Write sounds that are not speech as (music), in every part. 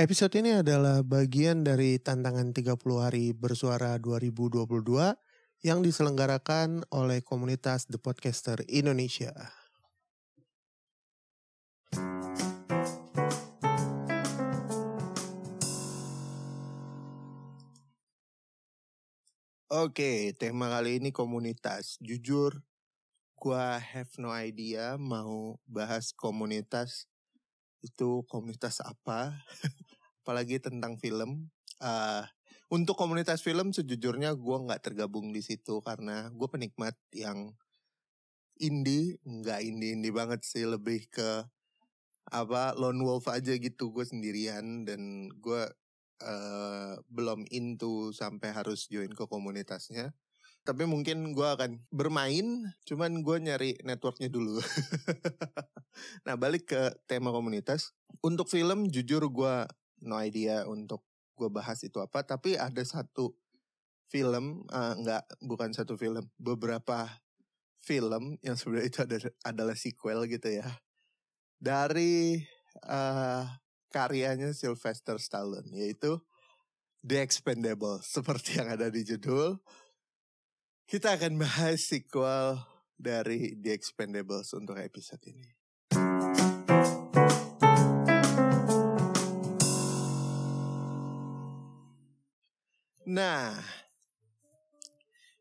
Episode ini adalah bagian dari tantangan 30 hari bersuara 2022 yang diselenggarakan oleh komunitas The Podcaster Indonesia. Oke, tema kali ini komunitas. Jujur, gua have no idea mau bahas komunitas itu komunitas apa, (laughs) apalagi tentang film. Uh, untuk komunitas film sejujurnya gua nggak tergabung di situ karena gue penikmat yang indie, nggak indie indie banget sih, lebih ke apa lone wolf aja gitu gue sendirian dan gue uh, belum into sampai harus join ke komunitasnya. Tapi mungkin gue akan bermain, cuman gue nyari networknya dulu. (laughs) nah balik ke tema komunitas. Untuk film jujur gue no idea untuk gue bahas itu apa. Tapi ada satu film, uh, nggak bukan satu film, beberapa film yang sebenarnya itu ada, adalah sequel gitu ya. Dari uh, karyanya Sylvester Stallone yaitu The Expendables (laughs) seperti yang ada di judul. Kita akan bahas sequel dari The Expendables untuk episode ini. Nah,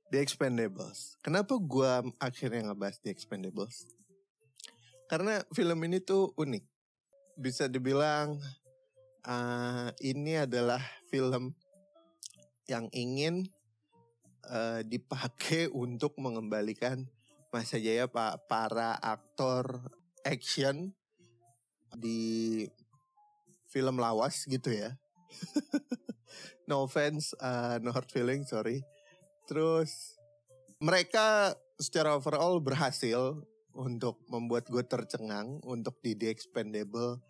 The Expendables. Kenapa gue akhirnya ngebahas The Expendables? Karena film ini tuh unik bisa dibilang uh, ini adalah film yang ingin uh, dipakai (laughs) untuk mengembalikan masa jaya pak para aktor action di film lawas gitu ya. (laughs) no offense, uh, no hard feeling, sorry. Terus mereka secara overall berhasil untuk membuat gue tercengang untuk di The Expendable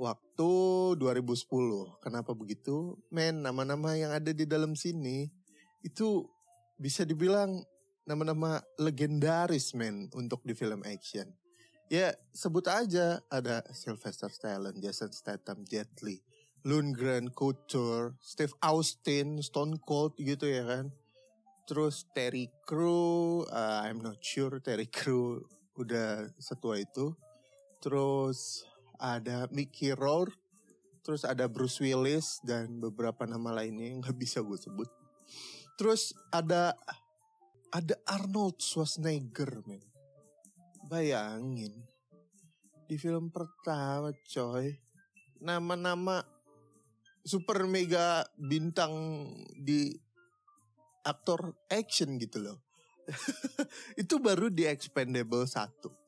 waktu 2010. Kenapa begitu? Men, nama-nama yang ada di dalam sini itu bisa dibilang nama-nama legendaris men untuk di film action. Ya sebut aja ada Sylvester Stallone, Jason Statham, Jet Li, Lundgren, Couture, Steve Austin, Stone Cold gitu ya kan. Terus Terry Crew, uh, I'm not sure Terry Crew udah setua itu. Terus ada Mickey Rourke, terus ada Bruce Willis dan beberapa nama lainnya yang nggak bisa gue sebut. Terus ada ada Arnold Schwarzenegger, men. Bayangin di film pertama, coy, nama-nama super mega bintang di aktor action gitu loh. (laughs) itu baru di Expendable 1.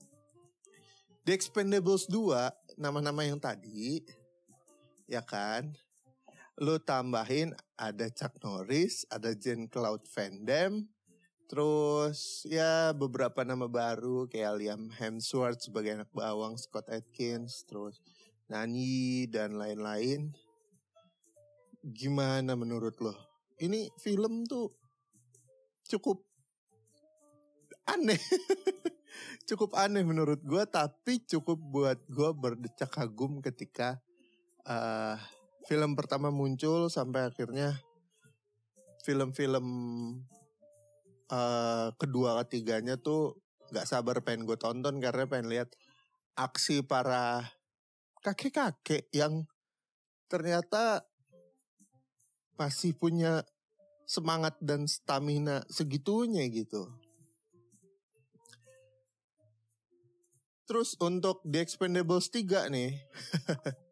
The Expendables 2, nama-nama yang tadi, ya kan, lu tambahin ada Chuck Norris, ada Jean Claude Van Damme, terus ya beberapa nama baru kayak Liam Hemsworth sebagai anak bawang, Scott Atkins, terus Nani dan lain-lain. Gimana menurut lo? Ini film tuh cukup aneh. (laughs) cukup aneh menurut gue, tapi cukup buat gue berdecak kagum ketika uh, film pertama muncul sampai akhirnya film-film uh, kedua ketiganya tuh gak sabar pengen gue tonton karena pengen lihat aksi para kakek-kakek yang ternyata masih punya semangat dan stamina segitunya gitu. Terus untuk The Expendables 3 nih. (laughs)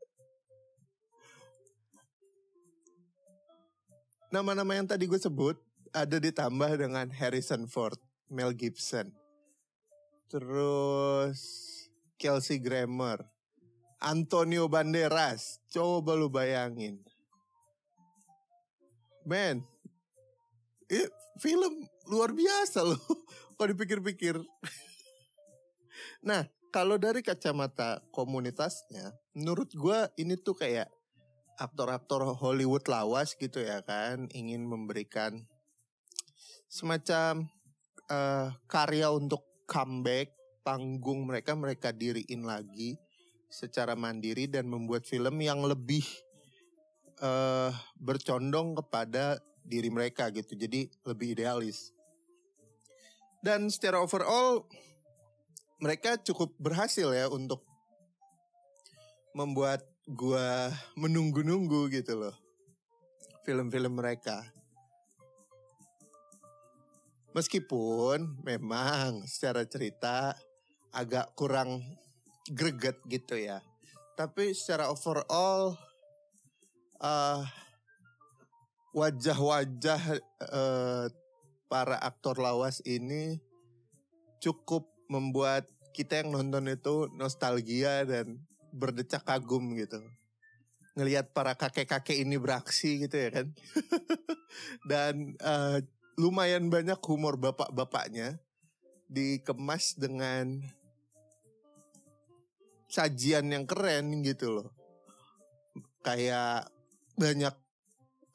Nama-nama yang tadi gue sebut ada ditambah dengan Harrison Ford, Mel Gibson. Terus Kelsey Grammer, Antonio Banderas. Coba lu bayangin. Man, film luar biasa loh. (laughs) Kalau dipikir-pikir. nah, kalau dari kacamata komunitasnya, menurut gue ini tuh kayak aktor-aktor Hollywood lawas gitu ya kan, ingin memberikan semacam uh, karya untuk comeback panggung mereka mereka diriin lagi secara mandiri dan membuat film yang lebih uh, bercondong kepada diri mereka gitu. Jadi lebih idealis. Dan secara overall mereka cukup berhasil ya untuk membuat gua menunggu-nunggu gitu loh. Film-film mereka. Meskipun memang secara cerita agak kurang greget gitu ya. Tapi secara overall uh, wajah-wajah uh, para aktor lawas ini cukup membuat kita yang nonton itu nostalgia dan berdecak kagum gitu. Ngelihat para kakek-kakek ini beraksi gitu ya kan. (laughs) dan uh, lumayan banyak humor bapak-bapaknya dikemas dengan sajian yang keren gitu loh. Kayak banyak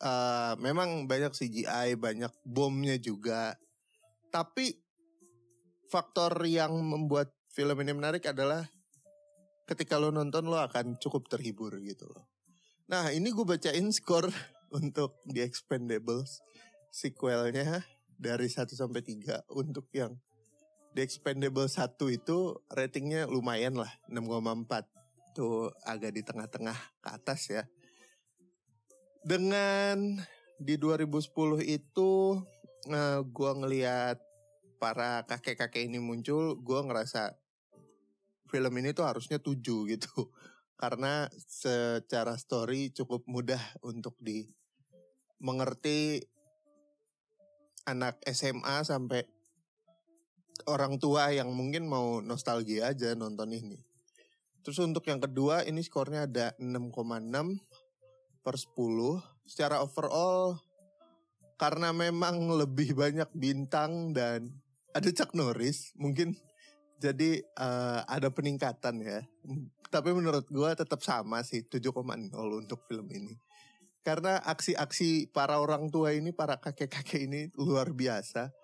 uh, memang banyak CGI, banyak bomnya juga. Tapi faktor yang membuat film ini menarik adalah ketika lo nonton lo akan cukup terhibur gitu loh. Nah ini gue bacain skor (laughs) untuk The Expendables sequelnya dari 1 sampai 3 untuk yang The Expendable 1 itu ratingnya lumayan lah 6,4 tuh agak di tengah-tengah ke atas ya dengan di 2010 itu uh, gua ngeliat para kakek-kakek ini muncul gua ngerasa film ini tuh harusnya 7 (laughs) gitu karena secara story cukup mudah untuk di mengerti anak SMA sampai orang tua yang mungkin mau nostalgia aja nonton ini. Terus untuk yang kedua ini skornya ada 6,6 per 10. Secara overall karena memang lebih banyak bintang dan ada Chuck Norris mungkin jadi uh, ada peningkatan ya. Tapi menurut gue tetap sama sih 7,0 untuk film ini karena aksi-aksi para orang tua ini, para kakek-kakek ini luar biasa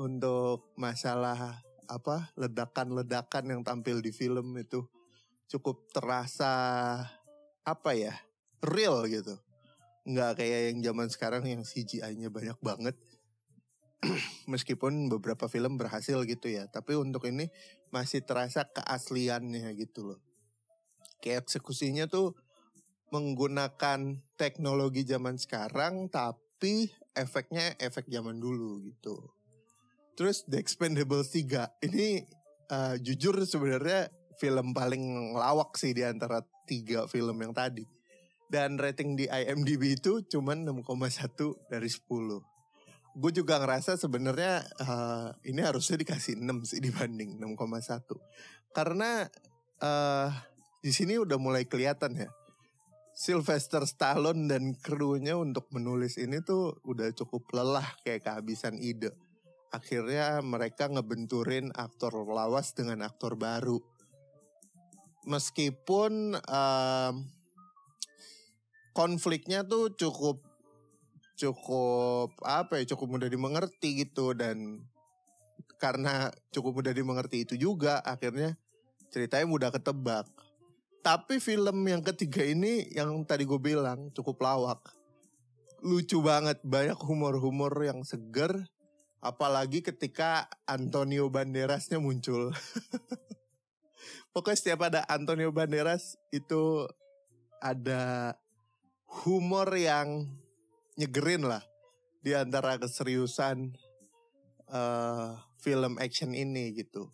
untuk masalah apa ledakan-ledakan yang tampil di film itu cukup terasa apa ya real gitu nggak kayak yang zaman sekarang yang CGI-nya banyak banget (clears throat) meskipun beberapa film berhasil gitu ya tapi untuk ini masih terasa keasliannya gitu loh kayak eksekusinya tuh menggunakan teknologi zaman sekarang tapi efeknya efek zaman dulu gitu. Terus The Expendables 3 ini uh, jujur sebenarnya film paling lawak sih di antara tiga film yang tadi. Dan rating di IMDb itu cuma 6,1 dari 10. Gue juga ngerasa sebenarnya uh, ini harusnya dikasih 6 sih dibanding 6,1. Karena uh, di sini udah mulai kelihatan ya Sylvester Stallone dan krunya untuk menulis ini tuh udah cukup lelah kayak kehabisan ide. Akhirnya mereka ngebenturin aktor lawas dengan aktor baru. Meskipun um, konfliknya tuh cukup cukup apa ya cukup mudah dimengerti gitu dan karena cukup mudah dimengerti itu juga akhirnya ceritanya mudah ketebak tapi film yang ketiga ini yang tadi gue bilang cukup lawak. Lucu banget, banyak humor-humor yang seger. Apalagi ketika Antonio Banderasnya muncul. (laughs) Pokoknya setiap ada Antonio Banderas itu ada humor yang nyegerin lah di antara keseriusan uh, film action ini gitu.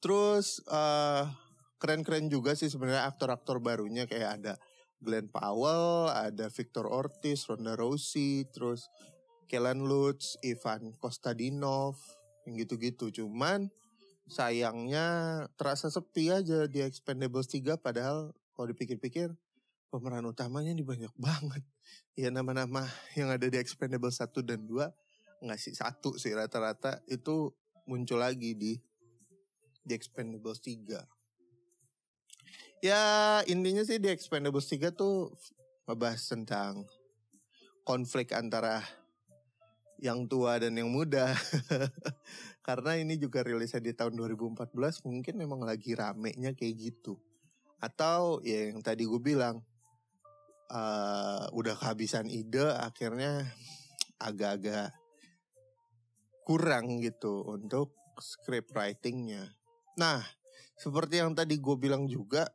Terus uh, keren-keren juga sih sebenarnya aktor-aktor barunya kayak ada Glenn Powell, ada Victor Ortiz, Ronda Rousey, terus Kellen Lutz, Ivan Kostadinov, yang gitu-gitu. Cuman sayangnya terasa sepi aja di Expendables 3 padahal kalau dipikir-pikir pemeran utamanya ini banyak banget. Ya nama-nama yang ada di Expendables 1 dan 2 nggak sih satu sih rata-rata itu muncul lagi di di Expendables 3. Ya intinya sih di Expendables 3 tuh ngebahas tentang konflik antara yang tua dan yang muda. (laughs) Karena ini juga rilisnya di tahun 2014 mungkin memang lagi ramenya kayak gitu. Atau ya yang tadi gue bilang uh, udah kehabisan ide akhirnya agak-agak kurang gitu untuk script writingnya. Nah, seperti yang tadi gue bilang juga,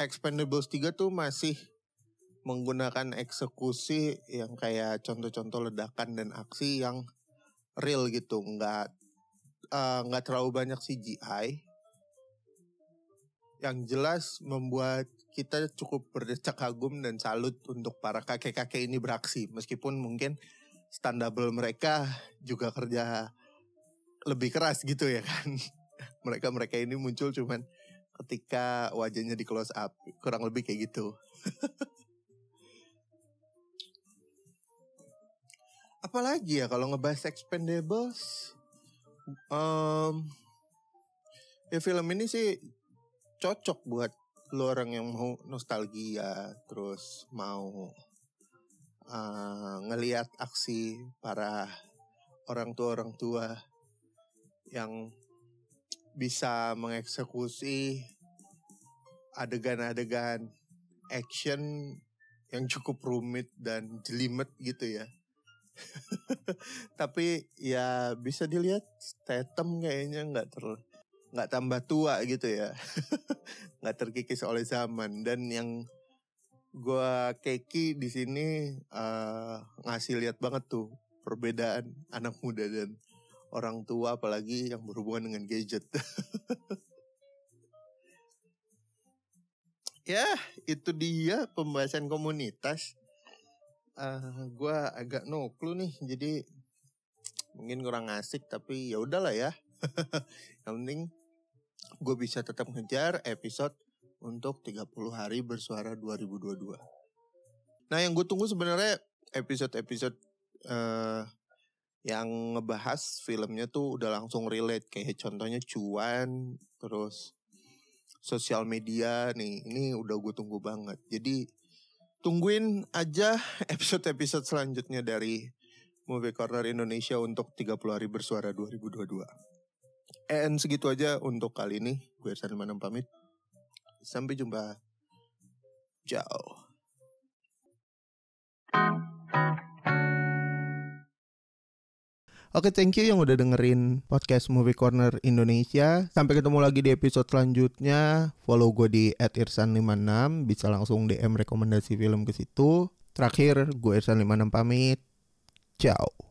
Expendables 3 tuh masih menggunakan eksekusi yang kayak contoh-contoh ledakan dan aksi yang real gitu, nggak uh, nggak terlalu banyak CGI. Yang jelas membuat kita cukup berdecak kagum dan salut untuk para kakek-kakek ini beraksi, meskipun mungkin standable mereka juga kerja lebih keras gitu ya kan. (laughs) Mereka-mereka ini muncul cuman ketika wajahnya di close up kurang lebih kayak gitu (laughs) apalagi ya kalau ngebahas Expendables um, ya film ini sih cocok buat lo orang yang mau nostalgia terus mau uh, ngelihat aksi para orang tua orang tua yang bisa mengeksekusi adegan-adegan action yang cukup rumit dan jelimet gitu ya. (laughs) Tapi ya bisa dilihat Statham kayaknya nggak ter nggak tambah tua gitu ya, (laughs) nggak terkikis oleh zaman dan yang gua keki di sini uh, ngasih lihat banget tuh perbedaan anak muda dan orang tua apalagi yang berhubungan dengan gadget. (laughs) ya, itu dia pembahasan komunitas. Uh, gue agak no clue nih, jadi mungkin kurang asik tapi ya udahlah ya. (laughs) yang penting gue bisa tetap ngejar episode untuk 30 hari bersuara 2022. Nah yang gue tunggu sebenarnya episode-episode uh, yang ngebahas filmnya tuh udah langsung relate. Kayak contohnya cuan terus sosial media nih. Ini udah gue tunggu banget. Jadi tungguin aja (laughs) episode-episode selanjutnya dari Movie Corner Indonesia untuk 30 hari bersuara 2022 and segitu aja untuk kali ini gue Irsan Manam pamit sampai jumpa ciao Oke, thank you yang udah dengerin podcast Movie Corner Indonesia. Sampai ketemu lagi di episode selanjutnya. Follow gue di @irsan56, bisa langsung DM rekomendasi film ke situ. Terakhir, gue Irsan56 pamit. Ciao.